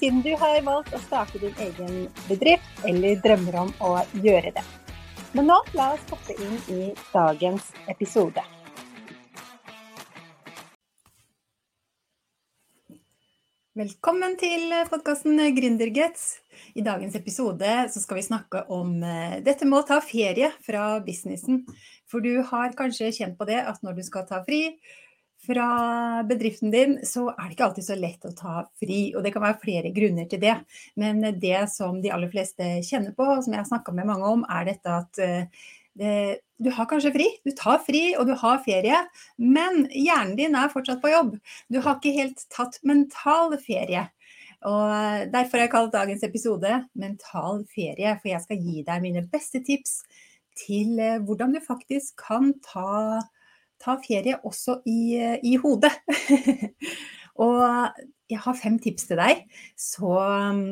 siden du har valgt å starte din egen bedrift eller drømmer om å gjøre det. Men nå la oss hoppe inn i dagens episode. Velkommen til podkasten Gründerguts. I dagens episode skal vi snakke om eh, dette med å ta ferie fra businessen. For du har kanskje kjent på det at når du skal ta fri, fra bedriften din, så er det ikke alltid så lett å ta fri. Og det kan være flere grunner til det. Men det som de aller fleste kjenner på, og som jeg har snakka med mange om, er dette at eh, det, du har kanskje fri, du tar fri og du har ferie, men hjernen din er fortsatt på jobb. Du har ikke helt tatt mental ferie. Og Derfor har jeg kalt dagens episode 'Mental ferie', for jeg skal gi deg mine beste tips til eh, hvordan du faktisk kan ta ta ferie også i, i hodet. og jeg har fem tips til deg, så um,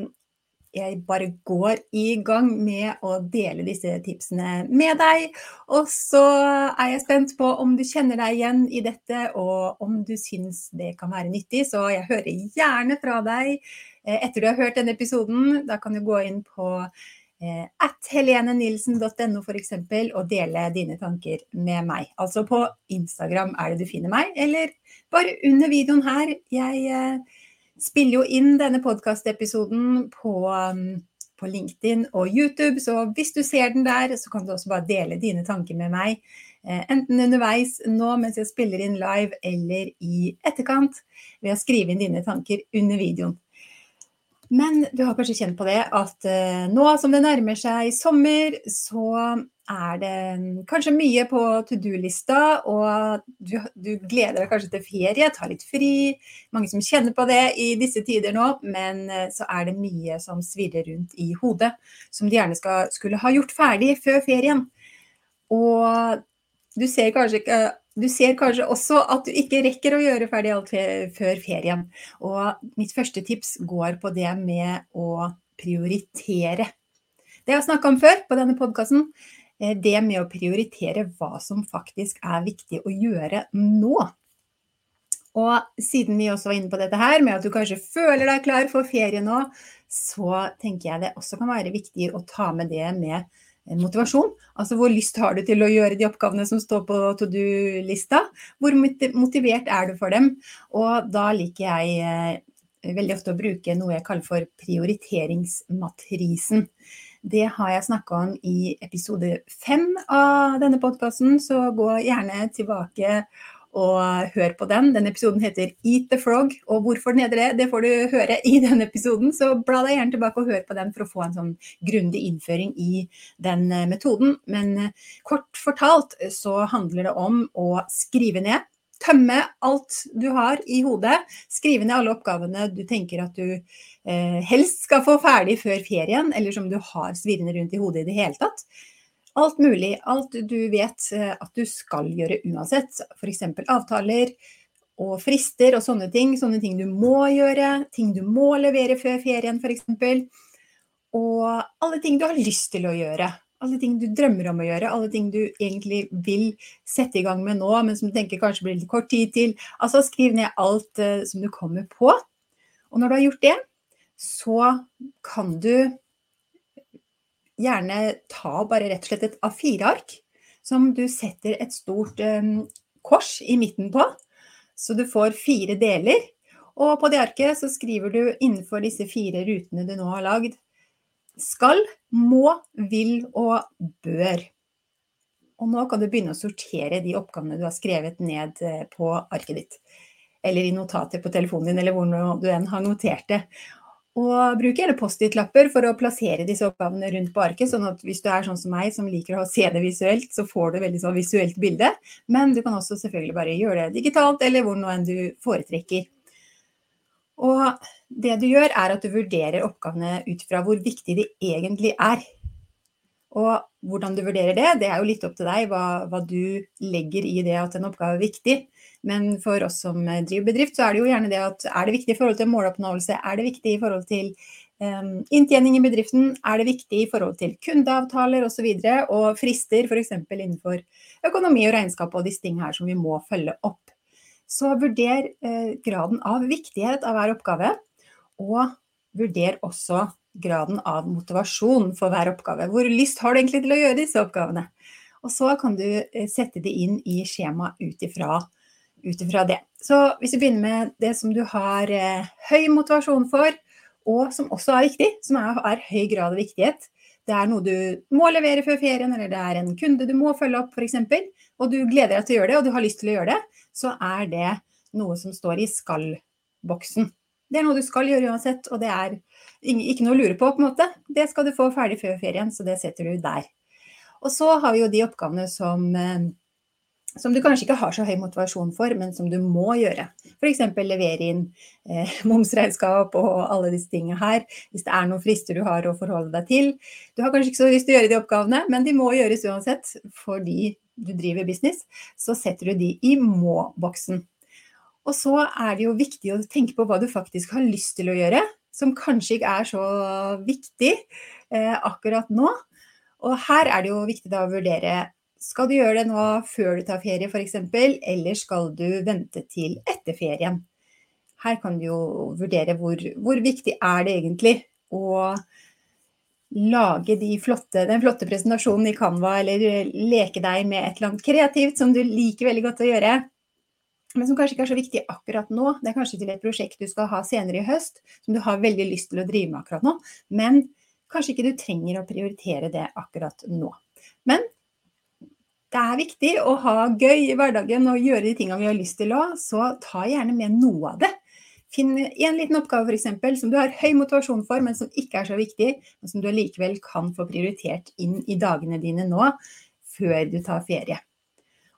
jeg bare går i gang med å dele disse tipsene med deg. Og så er jeg spent på om du kjenner deg igjen i dette, og om du syns det kan være nyttig. Så jeg hører gjerne fra deg eh, etter du har hørt denne episoden. Da kan du gå inn på Eh, at helenenilsen.no f.eks. og dele dine tanker med meg. Altså på Instagram er det du finner meg, eller bare under videoen her. Jeg eh, spiller jo inn denne podkastepisoden på, um, på LinkedIn og YouTube, så hvis du ser den der, så kan du også bare dele dine tanker med meg. Eh, enten underveis nå mens jeg spiller inn live, eller i etterkant ved å skrive inn dine tanker under videoen. Men du har kanskje kjent på det at uh, nå som det nærmer seg sommer, så er det kanskje mye på to do-lista, og du, du, gleder deg kanskje til ferie, ta litt fri. Mange som kjenner på det i disse tider nå, men uh, så er det mye som svirrer rundt i hodet, som de gjerne skal, skulle ha gjort ferdig før ferien. Og du ser kanskje ikke du ser kanskje også at du ikke rekker å gjøre ferdig alt før ferien. Og mitt første tips går på det med å prioritere. Det jeg har snakka om før på denne podkasten, eh, det med å prioritere hva som faktisk er viktig å gjøre nå. Og siden vi også var inne på dette her, med at du kanskje føler deg klar for ferie nå, så tenker jeg det også kan være viktig å ta med det med motivasjon. Altså hvor lyst har du til å gjøre de oppgavene som står på to do-lista? Hvor motivert er du for dem? Og da liker jeg eh, veldig ofte å bruke noe jeg kaller for prioriteringsmatrisen. Det har jeg snakka om i episode fem av denne podkasten, så gå gjerne tilbake og hør på den. Den episoden heter Eat the Frog, og hvorfor den heter det, det får du høre i den episoden. Så bla deg gjerne tilbake og hør på den for å få en sånn grundig innføring i den eh, metoden. Men eh, kort fortalt så handler det om å skrive ned. Tømme alt du har i hodet. Skrive ned alle oppgavene du tenker at du eh, helst skal få ferdig før ferien, eller som du har svirrende rundt i hodet i det hele tatt. Alt mulig. Alt du vet eh, at du skal gjøre uansett. F.eks. avtaler og frister og sånne ting. Sånne ting du må gjøre. Ting du må levere før ferien f.eks. Og alle ting du har lyst til å gjøre. Alle ting du drømmer om å gjøre, alle ting du egentlig vil sette i gang med nå, men som du tenker kanskje blir litt kort tid til. Altså skriv ned alt uh, som du kommer på. Og når du har gjort det, så kan du gjerne ta bare rett og slett et A4-ark som du setter et stort um, kors i midten på. Så du får fire deler. Og på det arket så skriver du innenfor disse fire rutene du nå har lagd skal, må, vil og bør. Og nå kan du begynne å sortere de oppgavene du har skrevet ned eh, på arket ditt. Eller i notater på telefonen din, eller hvor du enn har notert det. Og bruk gjerne Post-It-lapper for å plassere disse oppgavene rundt på arket, sånn at hvis du er sånn som meg som liker å se det visuelt, så får du veldig sånn visuelt bilde. Men du kan også selvfølgelig bare gjøre det digitalt, eller hvor nå enn du foretrekker. Og det du gjør, er at du vurderer oppgavene ut fra hvor viktig de egentlig er. Og hvordan du vurderer det, det er jo litt opp til deg hva, hva, du legger i det at en oppgave er viktig. Men for oss som driver bedrift, så er det jo gjerne det at er det viktig i forhold til måloppnåelse, er det viktig i forhold til um, inntjening i bedriften, er det viktig i forhold til kundeavtaler osv. Og, så og frister f.eks. innenfor økonomi og regnskap og disse tingene her som vi må følge opp. Så vurder eh, graden av viktighet av hver oppgave, og vurder også graden av motivasjon for hver oppgave. Hvor lyst har du egentlig til å gjøre disse oppgavene? Og så kan du eh, sette det inn i skjemaet ut ifra det. Så hvis vi begynner med det som du har eh, høy motivasjon for, og som også er viktig, som er, er høy grad av viktighet, det er noe du må levere før ferien, eller det er en kunde du må følge opp f.eks., og du gleder deg til å gjøre det, og du har lyst til å gjøre det, så er det noe som står i skal-boksen. Det er noe du skal gjøre uansett, og det er ikke noe å lure på, på en måte. Det skal du få ferdig før ferien, så det setter du der. Og så har vi jo de oppgavene som, eh, som du kanskje ikke har så høy motivasjon for, men som du må gjøre. F.eks. levere inn eh, momsregnskap og alle disse tingene her. Hvis det er noen frister du har å forholde deg til. Du har kanskje ikke så lyst til å gjøre de oppgavene, men de må gjøres uansett fordi du driver business. Så setter du de i må-boksen. Og så er det jo viktig å tenke på hva du faktisk har lyst til å gjøre, som kanskje ikke er så viktig eh, akkurat nå. Og her er det jo viktig da å vurdere skal du gjøre det nå før du tar ferie f.eks., eller skal du vente til etter ferien. Her kan du jo vurdere hvor, hvor viktig er det egentlig å lage de flotte, den flotte presentasjonen i Canva, eller leke deg med et eller annet kreativt som du liker veldig godt å gjøre men som kanskje ikke er så viktig akkurat nå. Det er kanskje til et prosjekt du skal ha senere i høst, som du har veldig lyst til å drive med akkurat nå. Men kanskje ikke du trenger å prioritere det akkurat nå. Men det er viktig å ha gøy i hverdagen og gjøre de tingene vi har lyst til òg, så ta gjerne med noe av det. Finn en liten oppgave f.eks. som du har høy motivasjon for, men som ikke er så viktig, men som du likevel kan få prioritert inn i dagene dine nå, før du tar ferie.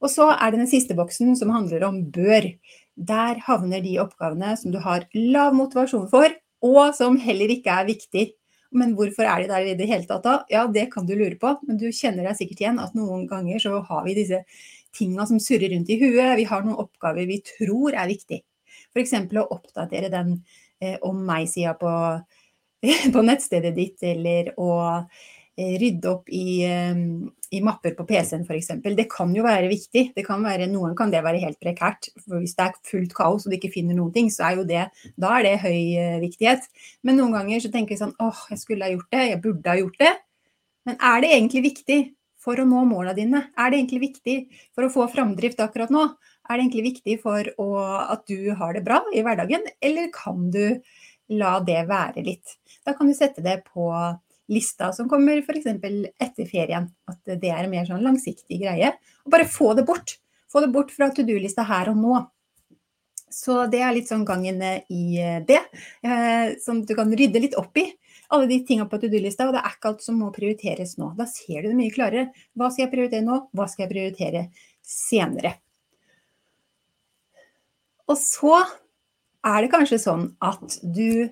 Og så er det den siste boksen som handler om bør. Der havner de oppgavene som du har lav motivasjon for, og som heller ikke er viktig. Men hvorfor er de der i det hele tatt da? Ja, det kan du lure på, men du kjenner deg sikkert igjen at noen ganger så har vi disse tinga som surrer rundt i huet. Vi har noen oppgaver vi tror er viktig. F.eks. å oppdatere den eh, om meg-sida på, på nettstedet ditt, eller å rydde opp i, eh, i mapper på PC-en f.eks. Det kan jo være viktig. Kan være, noen kan det være helt prekært. For hvis det er fullt kaos og du ikke finner noen ting, så er jo det, da er det høy eh, viktighet. Men noen ganger så tenker vi sånn åh, jeg skulle ha gjort det, jeg burde ha gjort det. Men er det egentlig viktig for å nå måla dine? Er det egentlig viktig for å få framdrift akkurat nå? Er det egentlig viktig for å, at du har det bra i hverdagen, eller kan du la det være litt? Da kan du sette det på lista som kommer f.eks. etter ferien. At det er en mer sånn langsiktig greie. Og bare få det bort. Få det bort fra to do-lista her og nå. Så det er litt sånn gangen i det. Eh, som du kan rydde litt opp i. Alle de tinga på to do-lista, og det er ikke alt som må prioriteres nå. Da ser du det mye klarere. Hva skal jeg prioritere nå? Hva skal jeg prioritere senere? Og så er det kanskje sånn at du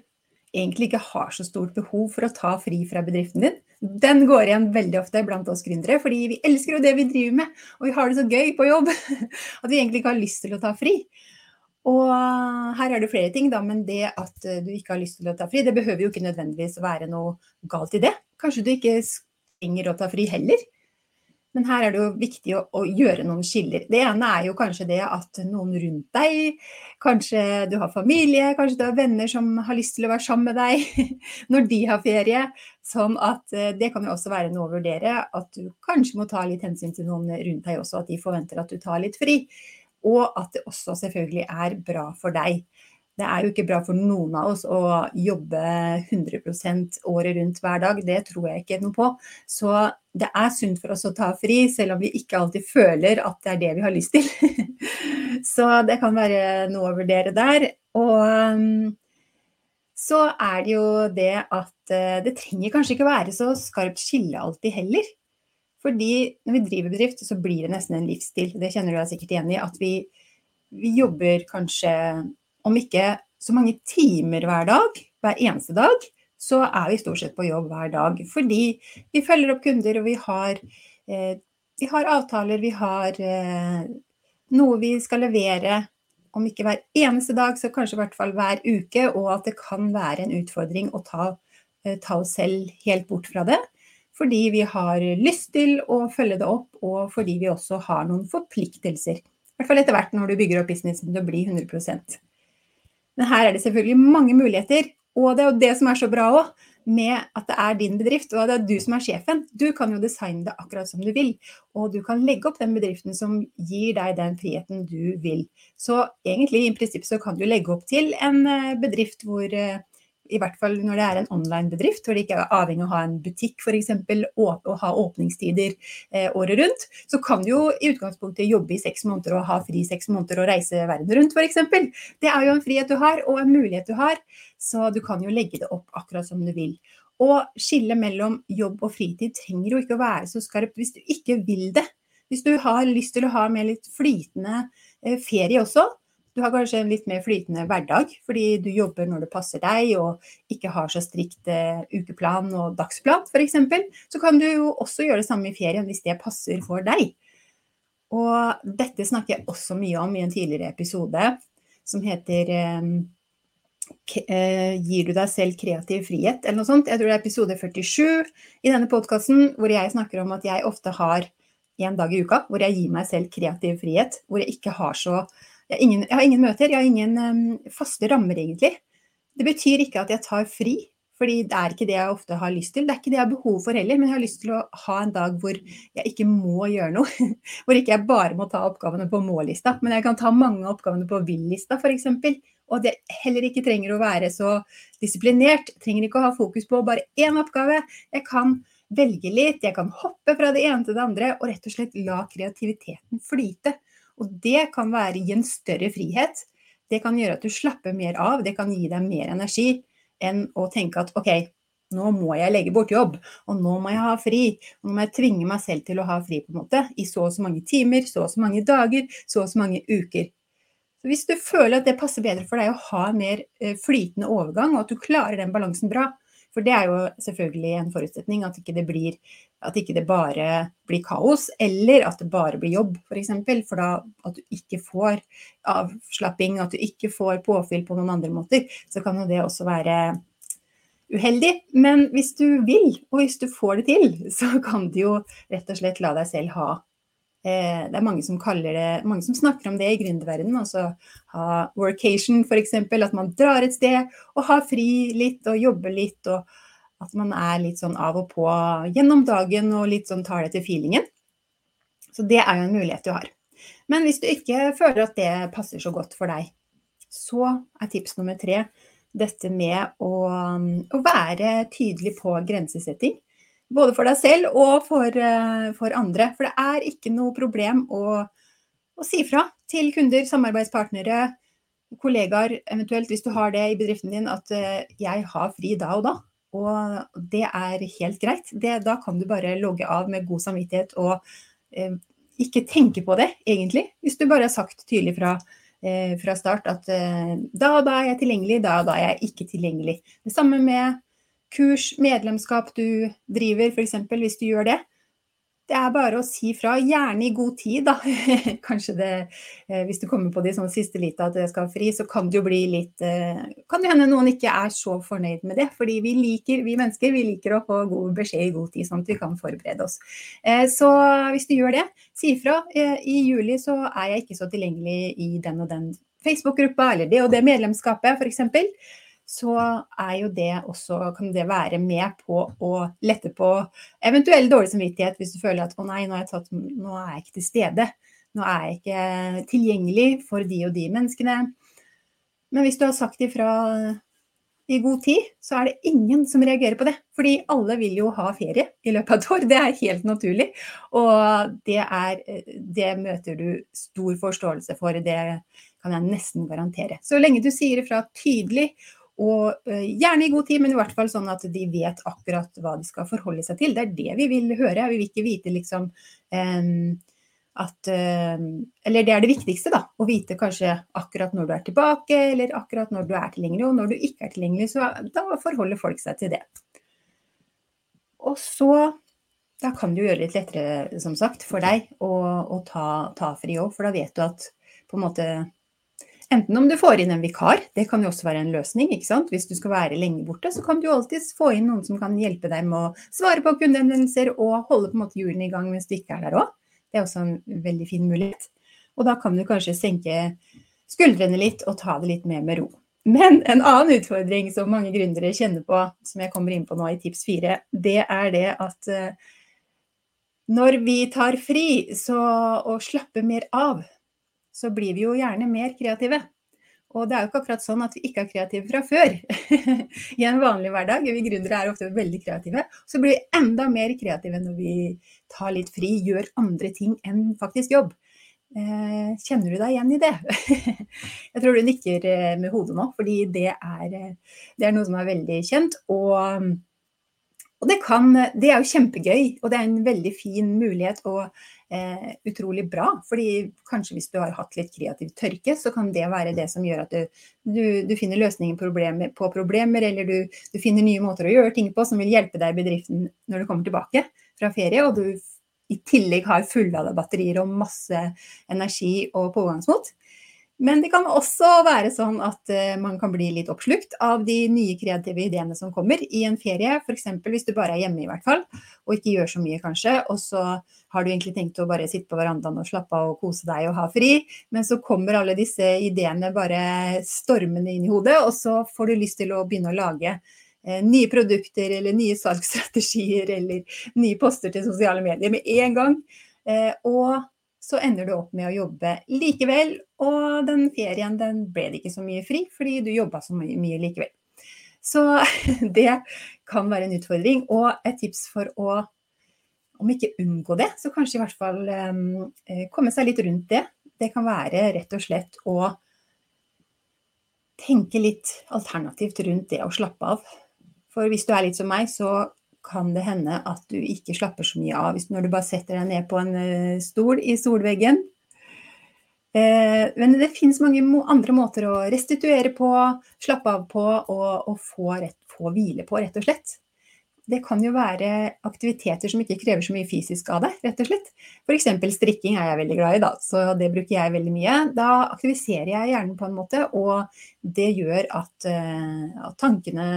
egentlig ikke har så stort behov for å ta fri fra bedriften din. Den går igjen veldig ofte blant oss gründere, fordi vi elsker jo det vi driver med, og vi har det så gøy på jobb at vi egentlig ikke har lyst til å ta fri. Og her er det flere ting, da, men det at du ikke har lyst til å ta fri, det behøver jo ikke nødvendigvis være noe galt i det. Kanskje du ikke trenger å ta fri heller. Men her er det jo viktig å, å, gjøre noen skiller. Det ene er jo kanskje det at noen rundt deg, kanskje du har familie, kanskje du har venner som har lyst til å være sammen med deg når de har ferie. Sånn at eh, det kan jo også være noe å vurdere. At du kanskje må ta litt hensyn til noen rundt deg også, at de forventer at du tar litt fri. Og at det også selvfølgelig er bra for deg. Det er jo ikke bra for noen av oss å jobbe 100% året rundt hver dag. Det tror jeg ikke noe på. Så det er sunt for oss å ta fri, selv om vi ikke alltid føler at det er det vi har lyst til. Så det kan være noe å vurdere der. Og um, så er det jo det at uh, det trenger kanskje ikke være så skarpt skille alltid heller. Fordi når vi driver bedrift, så blir det nesten en livsstil. Det kjenner du deg sikkert igjen i. At vi, vi jobber kanskje om ikke så mange timer hver dag, hver eneste dag, så er vi stort sett på jobb hver dag. Fordi vi følger opp kunder, og vi har, eh, vi har avtaler, vi har eh, noe vi skal levere. Om ikke hver eneste dag, så kanskje i hvert fall hver uke. Og at det kan være en utfordring å ta, eh, ta oss selv helt bort fra det. Fordi vi har lyst til å følge det opp, og fordi vi også har noen forpliktelser. I hvert fall etter hvert når du bygger opp businessen til å bli 100 Men her er det selvfølgelig mange muligheter. Og det er jo det som er så bra òg, med at det er din bedrift, og det er du som er sjefen. Du kan jo designe det akkurat som du vil, og du kan legge opp den bedriften som gir deg den friheten du vil. Så egentlig i prinsippet så kan du legge opp til en eh, bedrift hvor eh, i hvert fall når det er en online-bedrift, hvor det ikke er avhengig av å ha en butikk f.eks. og ha åpningstider eh, året rundt, så kan du jo i utgangspunktet jobbe i seks måneder og ha fri seks måneder og reise verden rundt f.eks. Det er jo en frihet du har, og en mulighet du har, så du kan jo legge det opp akkurat som du vil. Og skillet mellom jobb og fritid trenger jo ikke å være så skarpt hvis du ikke vil det. Hvis du har lyst til å ha med litt flytende eh, ferie også, du har kanskje en litt mer flytende hverdag fordi du jobber når det passer deg og ikke har så strikt uh, ukeplan og dagsplan f.eks. Så kan du jo også gjøre det samme i ferien hvis det passer for deg. Og dette snakker jeg også mye om i en tidligere episode som heter um, Gir du deg selv kreativ frihet, eller noe sånt. Jeg tror det er episode 47 i denne podkasten hvor jeg snakker om at jeg ofte har en dag i uka hvor jeg gir meg selv kreativ frihet. Hvor jeg ikke har så jeg har, ingen, jeg har ingen, møter, jeg har ingen um, faste rammer, egentlig. Det betyr ikke at jeg tar fri, fordi det er ikke det jeg ofte har lyst til. Det er ikke det jeg har behov for heller, men jeg har lyst til å ha en dag hvor jeg ikke må gjøre noe. Hvor ikke jeg bare må ta oppgavene på må-lista, men jeg kan ta mange av oppgavene på vil-lista f.eks. Og det heller ikke trenger å være så disiplinert. Trenger ikke å ha fokus på bare én oppgave. Jeg kan velge litt, jeg kan hoppe fra det ene til det andre og rett og slett la kreativiteten flyte. Og det kan være i en større frihet. Det kan gjøre at du slapper mer av, det kan gi deg mer energi enn å tenke at OK, nå må jeg legge bort jobb, og nå må jeg ha fri. Og nå må jeg tvinge meg selv til å ha fri på en måte, i så og så mange timer, så og så mange dager, så og så mange uker. Hvis du føler at det passer bedre for deg å ha mer eh, flytende overgang, og at du klarer den balansen bra, for det er jo selvfølgelig en forutsetning at ikke det blir at ikke det bare blir kaos, eller at det bare blir jobb, f.eks. For, eksempel, for da at du ikke får avslapping, at du ikke får påfyll på noen andre måter, så kan jo det også være uheldig. Men hvis du vil, og hvis du får det til, så kan du jo rett og slett la deg selv ha det er mange som, det, mange som snakker om det i gründerverdenen. Altså ha workation f.eks. At man drar et sted og har fri litt og jobber litt. Og at man er litt sånn av og på gjennom dagen og litt sånn tar det til feelingen. Så det er jo en mulighet du har. Men hvis du ikke føler at det passer så godt for deg, så er tips nummer tre dette med å, å være tydelig på grensesetting. Både for deg selv og for, eh, for andre. For det er ikke noe problem å, å, si fra til kunder, samarbeidspartnere, kollegaer, eventuelt hvis du har det i bedriften din, at eh, jeg har fri da og da. Og det er helt greit. Det, da kan du bare logge av med god samvittighet og eh, ikke tenke på det, egentlig. Hvis du bare har sagt tydelig fra, eh, fra start at eh, da og da er jeg tilgjengelig, da og da er jeg ikke tilgjengelig. Det samme med kurs, medlemskap du driver, f.eks. hvis du gjør det. Det er bare å si fra, gjerne i god tid, da. Kanskje det, eh, hvis du kommer på det i sånn siste lite at det skal ha fri, så kan det jo bli litt eh, Kan det hende noen ikke er så fornøyd med det. Fordi vi liker, vi mennesker, vi liker å få god beskjed i god tid, sånn at vi kan forberede oss. Eh, så hvis du gjør det, si fra. I juli så er jeg ikke så tilgjengelig i den og den Facebook-gruppa, eller det og det medlemskapet, f.eks så er jo det også, kan det være med på å lette på eventuell dårlig samvittighet hvis du føler at å nei, nå er, jeg, tatt, nå er jeg ikke til stede. Nå er jeg ikke tilgjengelig for de og de menneskene. Men hvis du har sagt ifra i god tid, så er det ingen som reagerer på det. Fordi alle vil jo ha ferie i løpet av et år. Det er helt naturlig. Og det, er, det møter du stor forståelse for. Det kan jeg nesten garantere. Så lenge du sier ifra tydelig og uh, gjerne i god tid, men i hvert fall sånn at de vet akkurat hva de skal forholde seg til. Det er det vi vil høre. Vi vil ikke vite liksom at Eller det er det viktigste, da. Å vite kanskje akkurat når du er tilbake, eller akkurat når du er tilgjengelig. Og når du ikke er tilgjengelig, så da forholder folk seg til det. Og så da kan jo gjøre litt lettere, som sagt, for deg å, å ta, ta, fri òg. For da vet du at på en måte Enten om du får inn en vikar, det kan jo også være en løsning. ikke sant? Hvis du skal være lenge borte, så kan du alltids få inn noen som kan hjelpe deg med å svare på kundehenvendelser og holde på en måte hjulene i gang mens du ikke er der òg. Det er også en veldig fin mulighet. Og da kan du kanskje senke skuldrene litt og ta det litt mer med ro. Men en annen utfordring som mange gründere kjenner på, som jeg kommer inn på nå i tips fire, det er det at eh, når vi tar fri så, og slapper mer av, så blir vi jo gjerne mer kreative. Og det er jo ikke akkurat sånn at vi ikke er kreative fra før. I en vanlig hverdag, vi gründere er ofte veldig kreative, så blir vi enda mer kreative når vi tar litt fri, gjør andre ting enn faktisk jobb. Eh, kjenner du deg igjen i det? Jeg tror du nikker eh, med hodet nå, fordi det er, eh, det er noe som er veldig kjent. Og og det, kan, det, er jo kjempegøy, og det er en veldig fin mulighet og eh, utrolig bra. fordi kanskje hvis du har hatt litt kreativ tørke, så kan det være det som gjør at du, du, du finner løsninger problemer, på problemer, eller du, du, finner nye måter å gjøre ting på som vil hjelpe deg i bedriften når du kommer tilbake fra ferie, og du i tillegg har fullada batterier og masse energi og pågangsmot. Men det kan også være sånn at eh, man kan bli litt oppslukt av de nye kreative ideene som kommer i en ferie. F.eks. hvis du bare er hjemme i hvert fall, og ikke gjør så mye kanskje. Og så har du egentlig tenkt å bare sitte på verandaen og slappe av og kose deg og ha fri. Men så kommer alle disse ideene bare stormende inn i hodet, og så får du lyst til å begynne å lage eh, nye produkter eller nye salgsstrategier eller nye poster til sosiale medier med en gang. Eh, og så ender du opp med å jobbe likevel, og den ferien den ble det ikke så mye fri, fordi du jobba så mye, mye likevel. Så det kan være en utfordring, og et tips for å om ikke unngå det, så kanskje i hvert fall um, komme seg litt rundt det. Det kan være rett og slett å tenke litt alternativt rundt det å slappe av. For hvis du er litt som meg, så kan det hende at du ikke slapper så mye av når du bare setter deg ned på en eh, stol i solveggen. Eh, men det finnes mange andre måter å restituere på, slappe av på og, og få, rett, få hvile på, rett og slett det kan jo være aktiviteter som ikke krever så mye fysisk av deg, rett og slett. F.eks. strikking er jeg veldig glad i, da, så det bruker jeg veldig mye. Da aktiviserer jeg hjernen på en måte, og det gjør at, uh, at tankene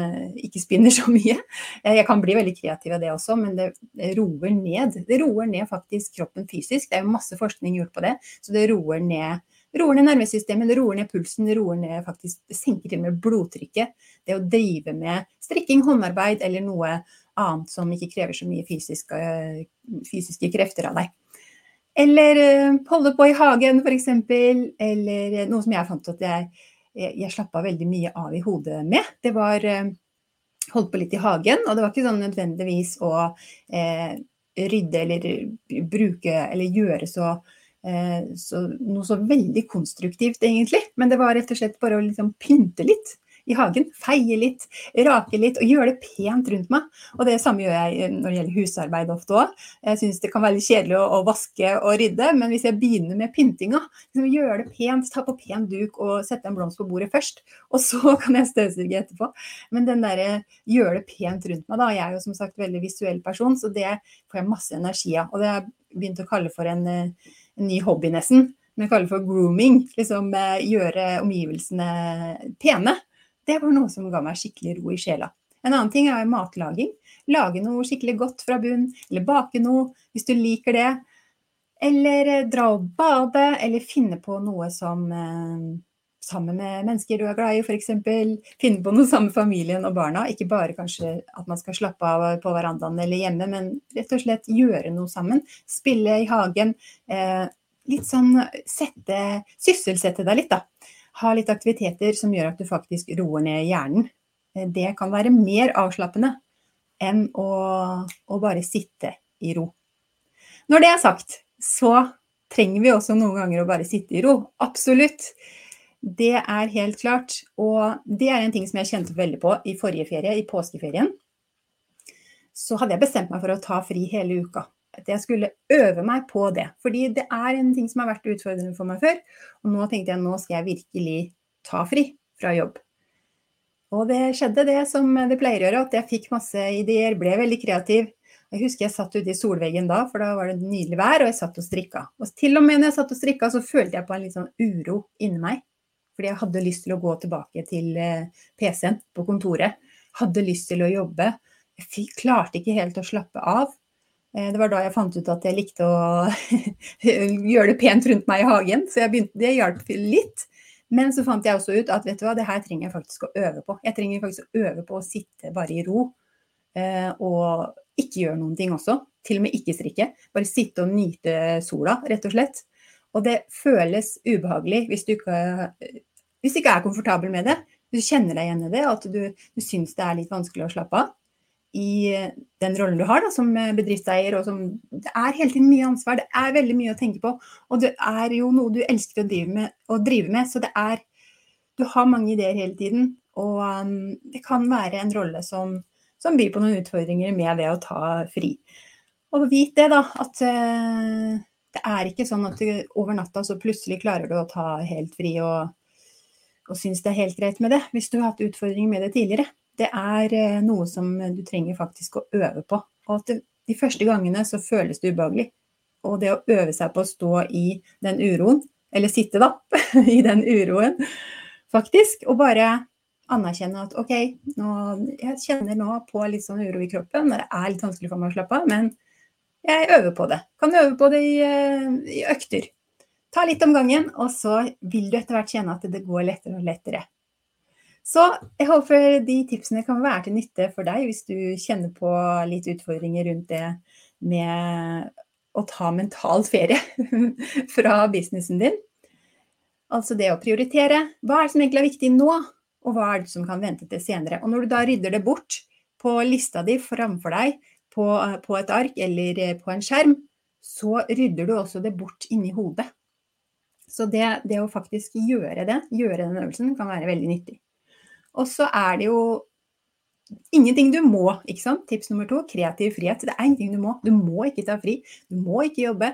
ikke spinner så mye. Eh, jeg kan bli veldig kreativ av det også, men det roer ned. Det roer ned faktisk kroppen fysisk. Det er jo masse forskning gjort på det, så det roer ned roer ned nervesystemet, det roer ned pulsen, det roer ned faktisk, senker til og med blodtrykket. Det å drive med strikking, håndarbeid eller noe annet som ikke krever så mye fysiske, fysiske krefter av deg. Eller uh, holde på i hagen f.eks. Eller noe som jeg fant at jeg, jeg, jeg slappa veldig mye av i hodet med. Det var holdt på litt i hagen, og det var ikke sånn nødvendigvis å eh, rydde eller bruke eller gjøre så, så, noe så veldig konstruktivt, egentlig. Men det var rett og slett bare å liksom pynte litt i hagen. Feie litt, rake litt og gjøre det pent rundt meg. Og det samme gjør jeg når det gjelder husarbeid ofte òg. Jeg syns det kan være litt kjedelig å, å, vaske og rydde, men hvis jeg begynner med pyntinga, liksom gjøre det pent, ta på pen duk og sette en blomst på bordet først, og så kan jeg støvsuge etterpå. Men den derre gjøre det pent rundt meg, da. Jeg er jo som sagt veldig visuell person, så det får jeg masse energi av. Og det har jeg begynt å kalle for en, en ny hobby, nesten som jeg kaller for grooming. Liksom gjøre omgivelsene pene. Det var noe som ga meg skikkelig ro i sjela. En annen ting er matlaging. Lage noe skikkelig godt fra bunn, eller bake noe hvis du liker det. Eller eh, dra og bade, eller finne på noe som eh, sammen med mennesker du er glad i, f.eks. Finne på noe sammen med familien og barna. Ikke bare kanskje at man skal slappe av på verandaen eller hjemme, men rett og slett gjøre noe sammen. Spille i hagen. Eh, litt sånn sette, sysselsette deg litt, da ha litt aktiviteter som gjør at du faktisk roer ned hjernen. Eh, det kan være mer avslappende enn å, å bare sitte i ro. Når det er sagt, så trenger vi også noen ganger å bare sitte i ro. Absolutt. Det er helt klart. Og det er en ting som jeg kjente veldig på i forrige ferie, i påskeferien. Så hadde jeg bestemt meg for å ta fri hele uka. At jeg skulle øve meg på det. Fordi det er en ting som har vært utfordrende for meg før. Og nå tenkte jeg nå skal jeg virkelig ta fri fra jobb. Og det skjedde det som det pleier å gjøre, at jeg fikk masse ideer, ble veldig kreativ. Jeg husker jeg satt ute i solveggen da, for da var det nydelig vær, og jeg satt og strikka. Og til og med når jeg satt og strikka, så følte jeg på en litt sånn uro inni meg. Fordi jeg hadde lyst til å gå tilbake til eh, PC-en på kontoret. Hadde lyst til å jobbe. Jeg klarte ikke helt å slappe av. Eh, det var da jeg fant ut at jeg likte å gjøre det pent rundt meg i hagen, så begynte, det hjalp litt. Men så fant jeg også ut at vet du hva, det her trenger jeg faktisk å øve på. Jeg trenger faktisk å øve på å sitte bare i ro eh, og ikke gjøre noen ting også. Til og med ikke strikke. Bare sitte og nyte sola, rett og slett. Og det føles ubehagelig hvis du ikke, hvis du ikke er komfortabel med det. Du kjenner deg igjen i det, at du, du syns det er litt vanskelig å slappe av i den rollen du har da, som bedriftseier. og som, Det er hele tiden mye ansvar, det er veldig mye å tenke på. Og det er jo noe du elsker å drive med, å drive med så det er Du har mange ideer hele tiden. Og um, det kan være en rolle som, som, byr på noen utfordringer med det å ta fri. Og vit det, da, at uh, det er ikke sånn at du over natta så plutselig klarer du å ta helt fri og, og syns det er helt greit med det, hvis du har hatt utfordringer med det tidligere det er eh, noe som du trenger faktisk å øve på. Og at de første gangene så føles det ubehagelig. Og det å øve seg på å stå i den uroen, eller sitte da, i den uroen, faktisk, og bare anerkjenne at OK, nå, jeg kjenner nå på litt sånn uro i kroppen, det er litt vanskelig for meg å slappe av, men jeg øver på det. Kan øve på det i, eh, i økter. Ta litt om gangen, og så vil du etter hvert kjenne at det går lettere og lettere. Så jeg håper de tipsene kan være til nytte for deg hvis du kjenner på litt utfordringer rundt det med å ta mental ferie fra businessen din. Altså det å prioritere. Hva er det som egentlig er viktig nå, og hva er det som kan vente til senere. Og når du da rydder det bort på lista di framfor deg på, på et ark eller på en skjerm, så rydder du også det bort inni hodet. Så det, det, å faktisk gjøre det, gjøre den øvelsen, kan være veldig nyttig. Og så er det jo ingenting du må, ikke sant. Tips nummer to, kreativ frihet. Det er ingenting du må. Du må ikke ta fri. Du må ikke jobbe.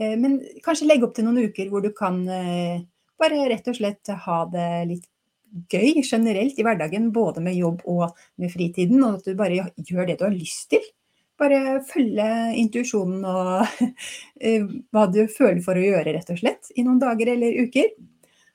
Eh, men kanskje legge opp til noen uker hvor du kan eh, bare rett og slett ha det litt gøy generelt i hverdagen, både med jobb og med fritiden, og at du bare gjør det du har lyst til. Bare følge intuisjonen og eh, hva du føler for å gjøre, rett og slett, i noen dager eller uker.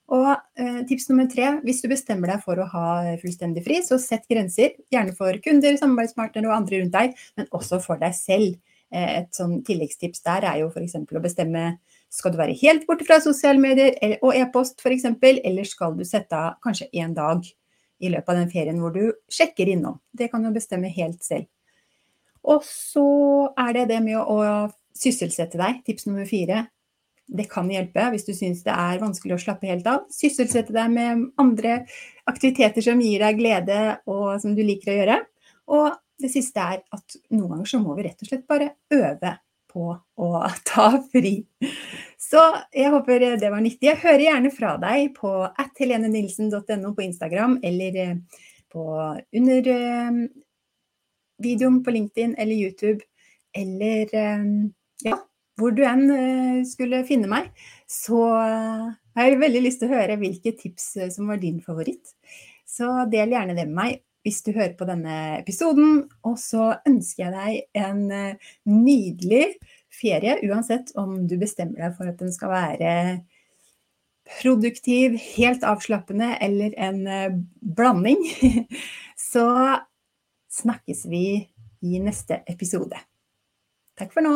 Og eh, tips nummer tre, hvis du bestemmer deg for å ha fullstendig fri, så sett grenser. Gjerne for kunder, samarbeidspartnere og andre rundt deg, men også for deg selv. Eh, et sånn tilleggstips der er jo f.eks. å bestemme skal du være helt borte fra sosiale medier og e-post f.eks., eller skal du sette av kanskje én dag i løpet av den ferien hvor du sjekker innom. Det kan du bestemme helt selv. Og så er det det med å sysselsette deg. Tips nummer fire det kan hjelpe hvis du syns det er vanskelig å slappe helt av. Sysselsette deg med andre aktiviteter som gir deg glede og som du liker å gjøre. Og det siste er at noen ganger så må vi rett og slett bare øve på å ta fri. Så jeg håper det var nyttig. Jeg hører gjerne fra deg på at helenenilsen.no på Instagram eller eh, på under eh, videoen på LinkedIn eller YouTube eller eh, ja, hvor du enn eh, skulle finne meg, så eh, har jeg veldig lyst til å høre hvilke tips eh, som var din favoritt. Så del gjerne det med meg hvis du hører på denne episoden. Og så ønsker jeg deg en nydelig ferie, uansett om du bestemmer deg for at den skal være produktiv, helt avslappende eller en blanding. Så snakkes vi i neste episode. Takk for nå.